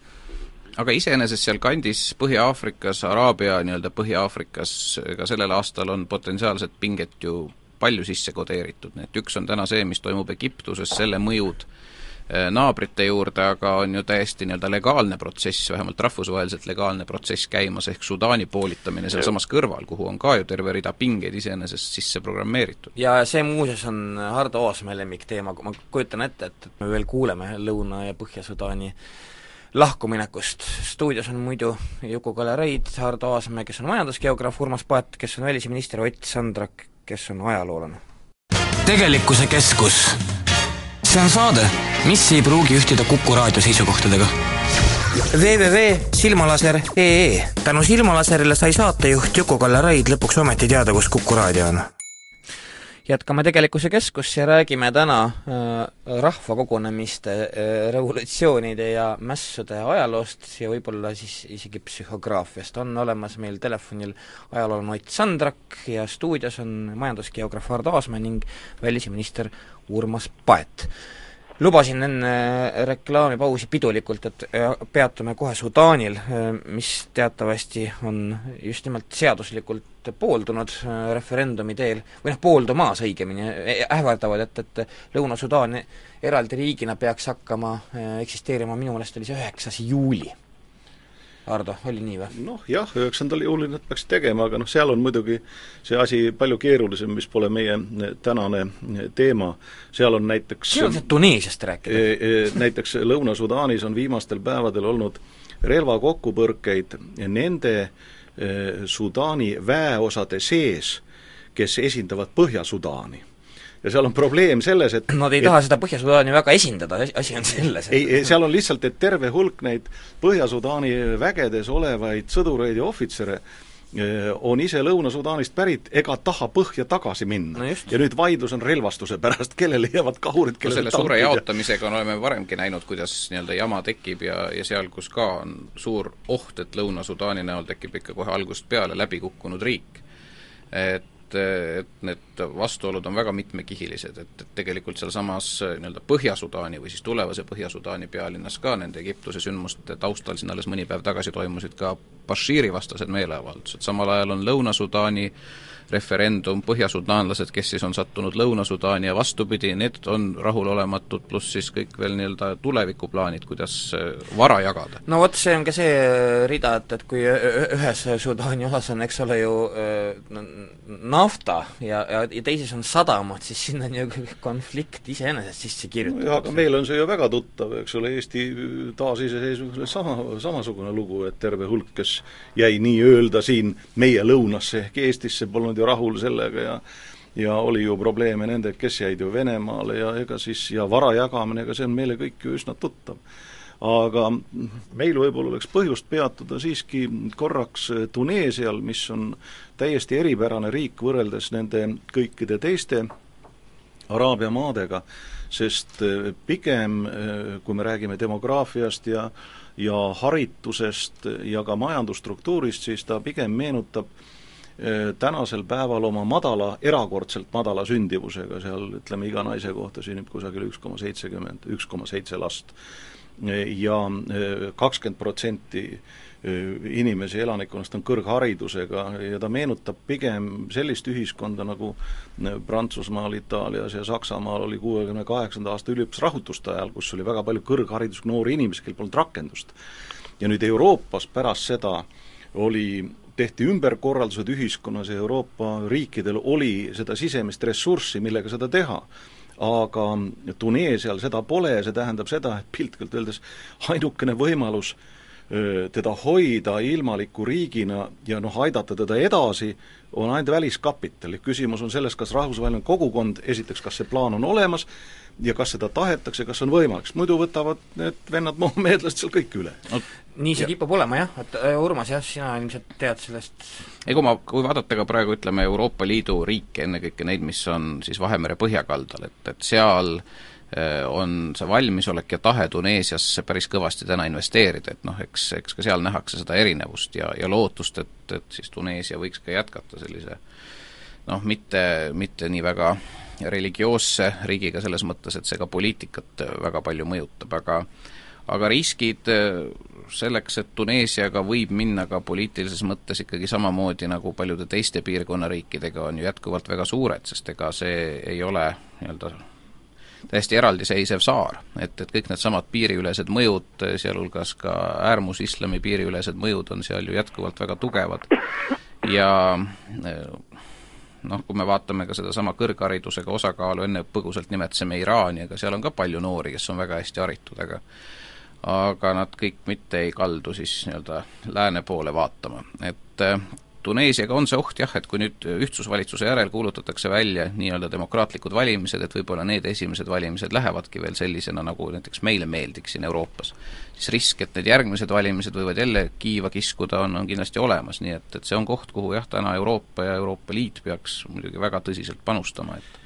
[SPEAKER 5] aga iseenesest sealkandis Põhja-Aafrikas, Araabia nii-öelda Põhja-Aafrikas, ka sellel aastal on potentsiaalset pinget ju palju sisse kodeeritud, nii et üks on täna see, mis toimub Egiptuses, selle mõjud eh, naabrite juurde, aga on ju täiesti nii-öelda legaalne protsess, vähemalt rahvusvaheliselt legaalne protsess käimas, ehk Sudaani poolitamine sealsamas kõrval, kuhu on ka ju terve rida pingeid iseenesest sisse programmeeritud.
[SPEAKER 2] ja see muuseas on Hardo Oosmäe lemmikteema, ma kujutan ette, et, et me veel kuuleme Lõuna- ja Põhja-Sudaani lahkuminekust. stuudios on muidu Juku-Kalle Raid, Hardo Aasmäe, kes on majandusgeograaf, Urmas Paet, kes on välisminister, Ott Sandrak, kes on ajaloolane.
[SPEAKER 6] tegelikkuse keskus. see on saade, mis ei pruugi ühtida Kuku raadio seisukohtadega
[SPEAKER 2] www.silmalaser.ee tänu Silmalaserile sai saatejuht Juku-Kalle Raid lõpuks ometi teada, kus Kuku raadio on jätkame Tegelikkuse Keskust ja räägime täna äh, rahvakogunemiste äh,, revolutsioonide ja mässude ajaloost ja võib-olla siis isegi psühhograafiast. on olemas meil telefonil ajaloolane Ott Sandrak ja stuudios on majandusgeograaf Hardo Aasmäe ning välisminister Urmas Paet lubasin enne reklaamipausi pidulikult, et äh, peatume kohe Sudaanil, äh, mis teatavasti on just nimelt seaduslikult pooldunud äh, referendumi teel, või noh, pooldumas õigemini, ähvardavad, et, et Lõuna-Sudaan eraldi riigina peaks hakkama eksisteerima, minu meelest oli see üheksas juuli Ardo, oli nii või?
[SPEAKER 3] noh jah, üheksandal juulil nad peaks tegema, aga noh, seal on muidugi see asi palju keerulisem, mis pole meie tänane teema, seal on näiteks
[SPEAKER 2] siin on see Tuneesiast rääkida e,.
[SPEAKER 3] E, näiteks Lõuna-Sudaanis on viimastel päevadel olnud relvakokkupõrkeid nende e, Sudaani väeosade sees, kes esindavad Põhja-Sudaani ja seal on probleem selles, et
[SPEAKER 2] Nad ei et, taha seda Põhja-Sudaani väga esindada, asi on selles
[SPEAKER 3] et... ei, seal on lihtsalt, et terve hulk neid Põhja-Sudaani vägedes olevaid sõdureid ja ohvitsere on ise Lõuna-Sudaanist pärit ega taha põhja tagasi minna
[SPEAKER 2] no.
[SPEAKER 3] ja nüüd vaidlus on relvastuse pärast, kellele jäävad kahurid,
[SPEAKER 5] kellele no selle suure jaotamisega oleme varemgi näinud, kuidas nii-öelda jama tekib ja, ja seal, kus ka on suur oht, et Lõuna-Sudaani näol tekib ikka kohe algusest peale läbikukkunud riik. et et, et need vastuolud on väga mitmekihilised, et, et tegelikult sealsamas nii-öelda Põhja-Sudaani või siis tulevase Põhja-Sudaani pealinnas ka nende Egiptuse sündmuste taustal siin alles mõni päev tagasi toimusid ka Bashiri vastased meeleavaldused, samal ajal on Lõuna-Sudaani äh, referendum, põhjasudaanlased, kes siis on sattunud Lõuna-Sudaani ja vastupidi, need on rahulolematud, pluss siis kõik veel nii-öelda tulevikuplaanid, kuidas äh, vara jagada.
[SPEAKER 2] no vot, see on ka see äh, rida, et, et kui ühes Sudaani osas on, eks ole ju äh, nafta ja, ja, ja teises on sadamad, siis sinna on ju konflikt iseenesest sisse kirjutatud.
[SPEAKER 3] jah, aga meil on see ju väga tuttav, eks ole, Eesti taasiseseisvumisele sama, samasugune lugu, et terve hulk, kes jäi nii-öelda siin meie lõunasse ehk Eestisse, polnud ju rahul sellega ja ja oli ju probleeme nendega, kes jäid ju Venemaale ja ega siis, ja vara jagamine, ega see on meile kõik ju üsna tuttav. aga meil võib-olla oleks põhjust peatuda siiski korraks Tuneesial, mis on täiesti eripärane riik võrreldes nende kõikide teiste Araabia maadega, sest pigem, kui me räägime demograafiast ja ja haritusest ja ka majandusstruktuurist, siis ta pigem meenutab Äh, tänasel päeval oma madala, erakordselt madala sündivusega, seal ütleme, iga naise kohta sünnib kusagil üks koma seitsekümmend, üks koma seitse last. ja äh, kakskümmend protsenti äh, inimesi, elanikkonnast on kõrgharidusega ja ta meenutab pigem sellist ühiskonda, nagu Prantsusmaal, Itaalias ja Saksamaal oli kuuekümne kaheksanda aasta üliõpilasrahutuste ajal, kus oli väga palju kõrgharidusega noori inimesi, kel polnud rakendust. ja nüüd Euroopas pärast seda oli tehti ümberkorraldused ühiskonnas ja Euroopa riikidel oli seda sisemist ressurssi, millega seda teha. Aga Tuneesial seda pole ja see tähendab seda, et piltlikult öeldes ainukene võimalus teda hoida ilmaliku riigina ja noh, aidata teda edasi, on ainult väliskapital, küsimus on selles, kas rahvusvaheline kogukond, esiteks, kas see plaan on olemas ja kas seda tahetakse, kas on võimalik, sest muidu võtavad need vennad mohameedlased seal kõik üle.
[SPEAKER 2] No,. Nii see ja. kipub olema jah, et äh, Urmas jah, sina ilmselt tead sellest
[SPEAKER 5] ei kui ma, kui vaadata ka praegu ütleme, Euroopa Liidu riike, ennekõike neid, mis on siis Vahemere põhjakaldal, et, et seal äh, on see valmisolek ja tahe Tuneesiasse päris kõvasti täna investeerida, et noh, eks, eks ka seal nähakse seda erinevust ja, ja lootust, et, et siis Tuneesia võiks ka jätkata sellise noh, mitte, mitte nii väga religioosse riigiga selles mõttes, et see ka poliitikat väga palju mõjutab, aga aga riskid äh, selleks, et Tuneesiaga võib minna ka poliitilises mõttes ikkagi samamoodi nagu paljude teiste piirkonna riikidega, on ju jätkuvalt väga suured, sest ega see ei ole nii-öelda täiesti eraldiseisev saar, et, et kõik needsamad piiriülesed mõjud, sealhulgas ka äärmusislami piiriülesed mõjud on seal ju jätkuvalt väga tugevad. Ja noh, kui me vaatame ka sedasama kõrgharidusega osakaalu, enne põgusalt nimetasime Iraani, aga seal on ka palju noori, kes on väga hästi haritud, aga aga nad kõik mitte ei kaldu siis nii-öelda lääne poole vaatama, et Tuneesiaga on see oht jah, et kui nüüd ühtsusvalitsuse järel kuulutatakse välja nii-öelda demokraatlikud valimised, et võib-olla need esimesed valimised lähevadki veel sellisena, nagu näiteks meile meeldiks siin Euroopas, siis risk, et need järgmised valimised võivad jälle kiiva kiskuda, on, on kindlasti olemas, nii et, et see on koht, kuhu jah, täna Euroopa ja Euroopa Liit peaks muidugi väga tõsiselt panustama, et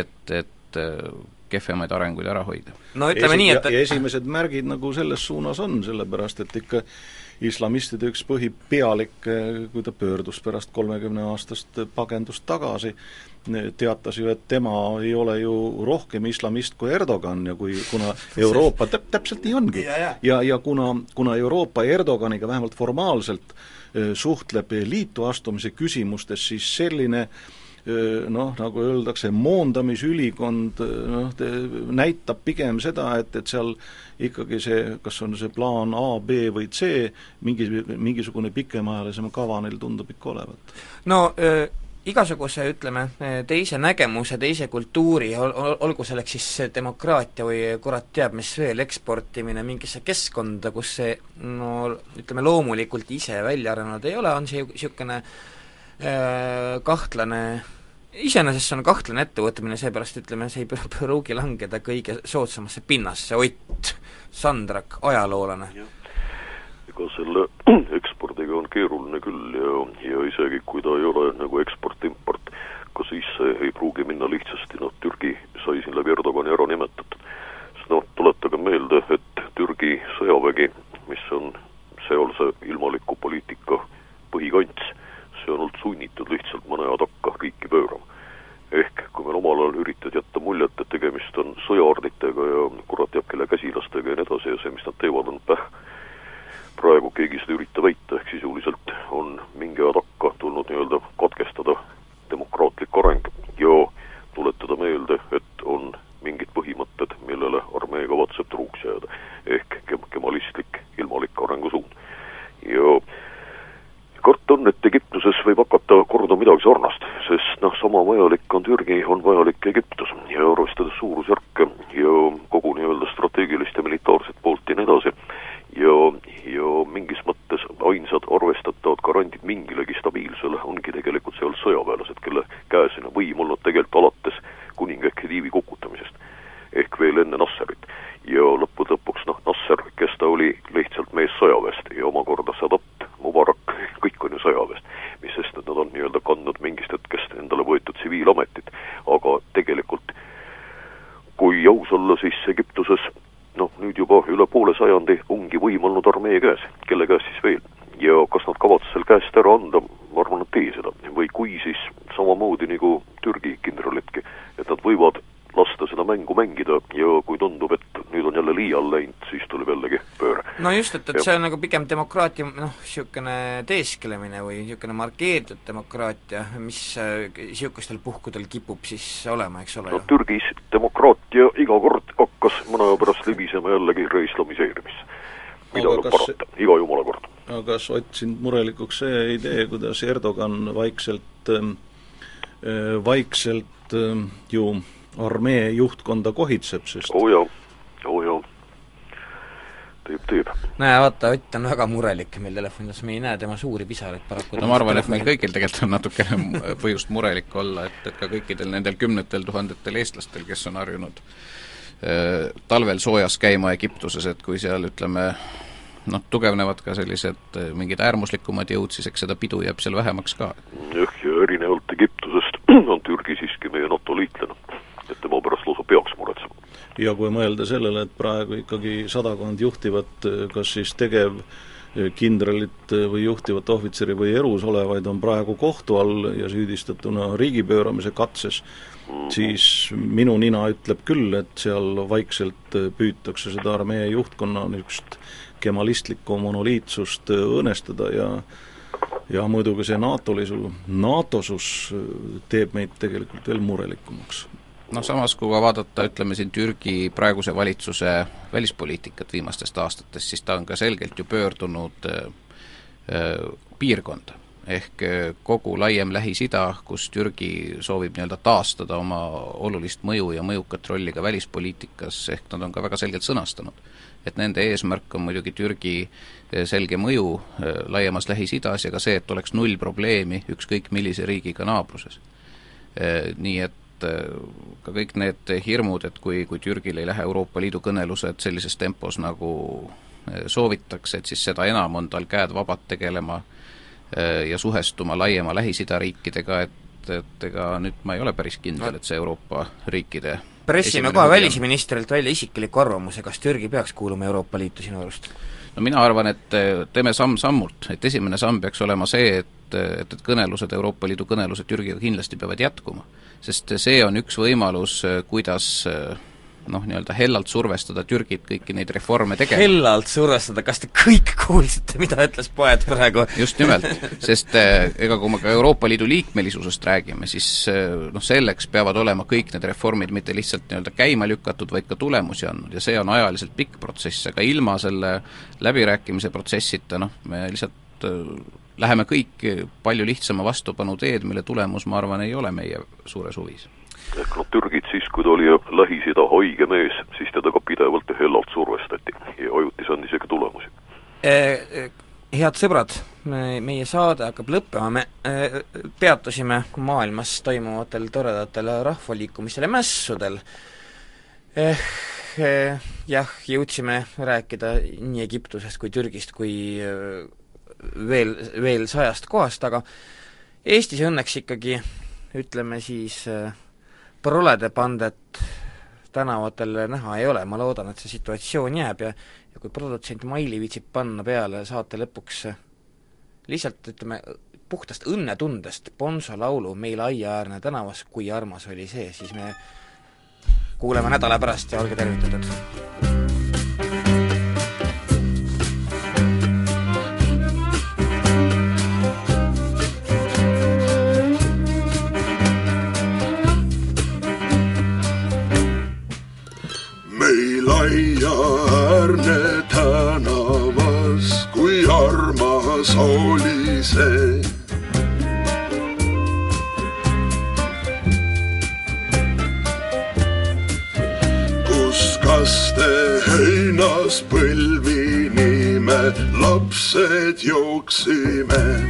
[SPEAKER 5] et, et kehvemaid arenguid ära hoida.
[SPEAKER 2] no ütleme Esi nii, et,
[SPEAKER 3] et ja esimesed märgid nagu selles suunas on, sellepärast et ikka islamistide üks põhipealik, kui ta pöördus pärast kolmekümne aastast pagendust tagasi, teatas ju, et tema ei ole ju rohkem islamist kui Erdogan ja kui, kuna Euroopa, täp-, täpselt nii ongi. ja, ja kuna, kuna Euroopa Erdoganiga vähemalt formaalselt eh, suhtleb liitu astumise küsimustes, siis selline äh, noh, nagu öeldakse, moondamisülikond noh, näitab pigem seda, et, et seal ikkagi see, kas on see plaan A, B või C, mingi, mingisugune pikemaajalisem kava neil tundub ikka olevat.
[SPEAKER 2] no äh, igasuguse, ütleme, teise nägemuse, teise kultuuri, ol-, olgu selleks siis demokraatia või kurat teab mis veel, eksportimine mingisse keskkonda, kus see no ütleme, loomulikult ise välja arenenud ei ole, on see niisugune Äh, kahtlane iseenesest see on kahtlane ettevõtmine, seepärast ütleme, see ei pruugi langeda kõige soodsamasse pinnasse, Ott Sandrak, ajaloolane.
[SPEAKER 4] ega selle ekspordiga on keeruline küll ja, ja isegi kui ta ei ole nagu eksport-import, ka siis see ei pruugi minna lihtsasti, noh Türgi sai siin läbi Erdogani ära nimetatud. sest noh, tuletage meelde, et Türgi sõjavägi, mis on sealse ilmaliku poliitika põhikants, see on olnud sunnitud lihtsalt mõne aja takka riiki pöörama ehk kui meil omal ajal üritati jätta muljet, et tegemist on sõjaordnitega ja kurat teab kelle käsilastega ja nii edasi ja see, mis nad teevad, on päh, praegu keegi seda ei ürita väita, ehk sisuliselt on mingi aja takka tulnud nii-öelda katkestada demokraatlik areng ja tuletada meelde, et on mingid põhimõtted, millele armee kavatseb truuks jääda. ehk kemalistlik ilmalik arengusuund. ja karta on, et Egiptuses võib hakata korduma midagi sarnast, sest noh, sama vajalik on Türgi, on vajalik Egiptus. Ja arvestades suurusjärke ja kogu nii-öelda strateegilist ja militaarset poolt ja nii edasi, ja, ja mingis mõttes ainsad arvestatavad garandid mingilegi stabiilsusele ongi tegelikult seal sõjaväelased, kelle käes on võim olnud tegelikult alates kuninga Khedivi kukutamisest. ehk veel enne Nasserit. ja lõppude lõpuks noh, Nasser, kes ta oli lihtsalt mees sõjaväest ja omakorda Sadat, Mubarak, kõik on ju sõjaväest. mis sest, et nad on nii-öelda kandnud mingist hetkest endale võetud tsiviilametit, aga tegelikult kui aus olla, siis Egiptuses noh, nüüd juba üle poole sajandi ongi võim olnud armee käes, kelle käes siis veel. ja kas nad kavatsevad selle käest ära anda, ma arvan, nad ei tee seda. või kui, siis samamoodi nagu Türgi kindralidki, et nad võivad lasta seda mängu mängida ja kui tundub, et nüüd on jälle liiale läinud, siis tuleb jällegi pööre.
[SPEAKER 2] no just, et, et see on nagu pigem demokraatia noh, niisugune teeskelemine või niisugune markeeritud demokraatia, mis niisugustel puhkudel kipub siis olema, eks ole
[SPEAKER 4] no
[SPEAKER 2] ju.
[SPEAKER 4] Türgis demokraatia iga kord hakkas mõne aja pärast libisema jällegi reislamiseerimisse. mida tuleb parata, iga jumala kord.
[SPEAKER 3] aga kas Ott sind murelikuks see idee, kuidas Erdogan vaikselt ähm, äh, vaikselt ähm, ju armee juhtkonda kohitseb, sest
[SPEAKER 4] oo jaa, oo jaa. teeb, teeb.
[SPEAKER 2] Näe, vaata, Ott on väga murelik meil telefonis, me ei näe tema suuri pisaraid paraku.
[SPEAKER 5] no ma arvan, et meil kõigil tegelikult on natukene põhjust murelik olla, et, et ka kõikidel nendel kümnetel tuhandetel eestlastel, kes on harjunud äh, talvel soojas käima Egiptuses, et kui seal ütleme, noh, tugevnevad ka sellised äh, mingid äärmuslikumad jõud, siis eks seda pidu jääb seal vähemaks ka.
[SPEAKER 4] jah, ja erinevalt Egiptusest on Türgi siiski meie NATO liitlane. et tema pärast.
[SPEAKER 3] Ja kui mõelda sellele, et praegu ikkagi sadakond juhtivat kas siis tegev kindralit või juhtivat ohvitseri või erus olevaid on praegu kohtu all ja süüdistatuna riigipööramise katses, siis minu nina ütleb küll, et seal vaikselt püütakse seda armee juhtkonna niisugust kemalistlikku monoliitsust õõnestada ja ja muidugi see NATO-lisu, NATO-sus teeb meid tegelikult veel murelikumaks
[SPEAKER 5] noh, samas kui vaadata, ütleme siin Türgi praeguse valitsuse välispoliitikat viimastest aastatest, siis ta on ka selgelt ju pöördunud äh, äh, piirkonda. ehk äh, kogu laiem Lähis-Ida, kus Türgi soovib nii-öelda taastada oma olulist mõju ja mõjukat rolli ka välispoliitikas, ehk nad on ka väga selgelt sõnastanud. et nende eesmärk on muidugi Türgi selge mõju laiemas Lähis-Idas ja ka see, et oleks null probleemi ükskõik millise riigiga naabruses. Nii et et ka kõik need hirmud, et kui, kui Türgil ei lähe Euroopa Liidu kõnelused sellises tempos, nagu soovitakse, et siis seda enam on tal käed vabad tegelema ja suhestuma laiema Lähis-Ida riikidega, et, et ega nüüd ma ei ole päris kindel, et see Euroopa riikide
[SPEAKER 2] pressime kohe välisministrilt välja isikliku arvamuse, kas Türgi peaks kuuluma Euroopa Liitu sinu arust?
[SPEAKER 5] no mina arvan, et teeme samm-sammult, et esimene samm peaks olema see, et, et, et kõnelused, Euroopa Liidu kõnelused Türgiga kindlasti peavad jätkuma. Sest see on üks võimalus, kuidas noh, nii-öelda hellalt survestada Türgit kõiki neid reforme tegema.
[SPEAKER 2] hellalt survestada, kas te kõik kuulsite, mida ütles poeet praegu?
[SPEAKER 5] just nimelt, sest ega kui me ka Euroopa Liidu liikmelisusest räägime, siis noh, selleks peavad olema kõik need reformid mitte lihtsalt nii-öelda käima lükatud, vaid ka tulemusi andnud ja see on ajaliselt pikk protsess, aga ilma selle läbirääkimise protsessita noh, me lihtsalt läheme kõik palju lihtsama vastupanu teed, mille tulemus, ma arvan, ei ole meie suures huvis
[SPEAKER 4] ehk noh, Türgit siis, kui ta oli Lähis-Ida haige mees, siis teda ka pidevalt ja hellalt survestati ja ajutis andis isegi tulemusi
[SPEAKER 2] eh,. Head sõbrad, meie saade hakkab lõppema, me eh, peatusime maailmas toimuvatel toredatel rahvaliikumistel ja mässudel eh,. Eh, jah, jõudsime rääkida nii Egiptusest kui Türgist kui veel, veel sajast kohast, aga Eestis õnneks ikkagi ütleme siis prolede pandet tänavatel näha ei ole, ma loodan, et see situatsioon jääb ja ja kui produtsent Maili viitsib panna peale saate lõpuks lihtsalt ütleme, puhtast õnnetundest Bonzo laulu Meil aiaäärne tänavas, kui armas oli see, siis me kuuleme nädala pärast ja olge tervitatud!
[SPEAKER 7] Armas oli see. kus kaste heinas põlvini me lapsed jooksime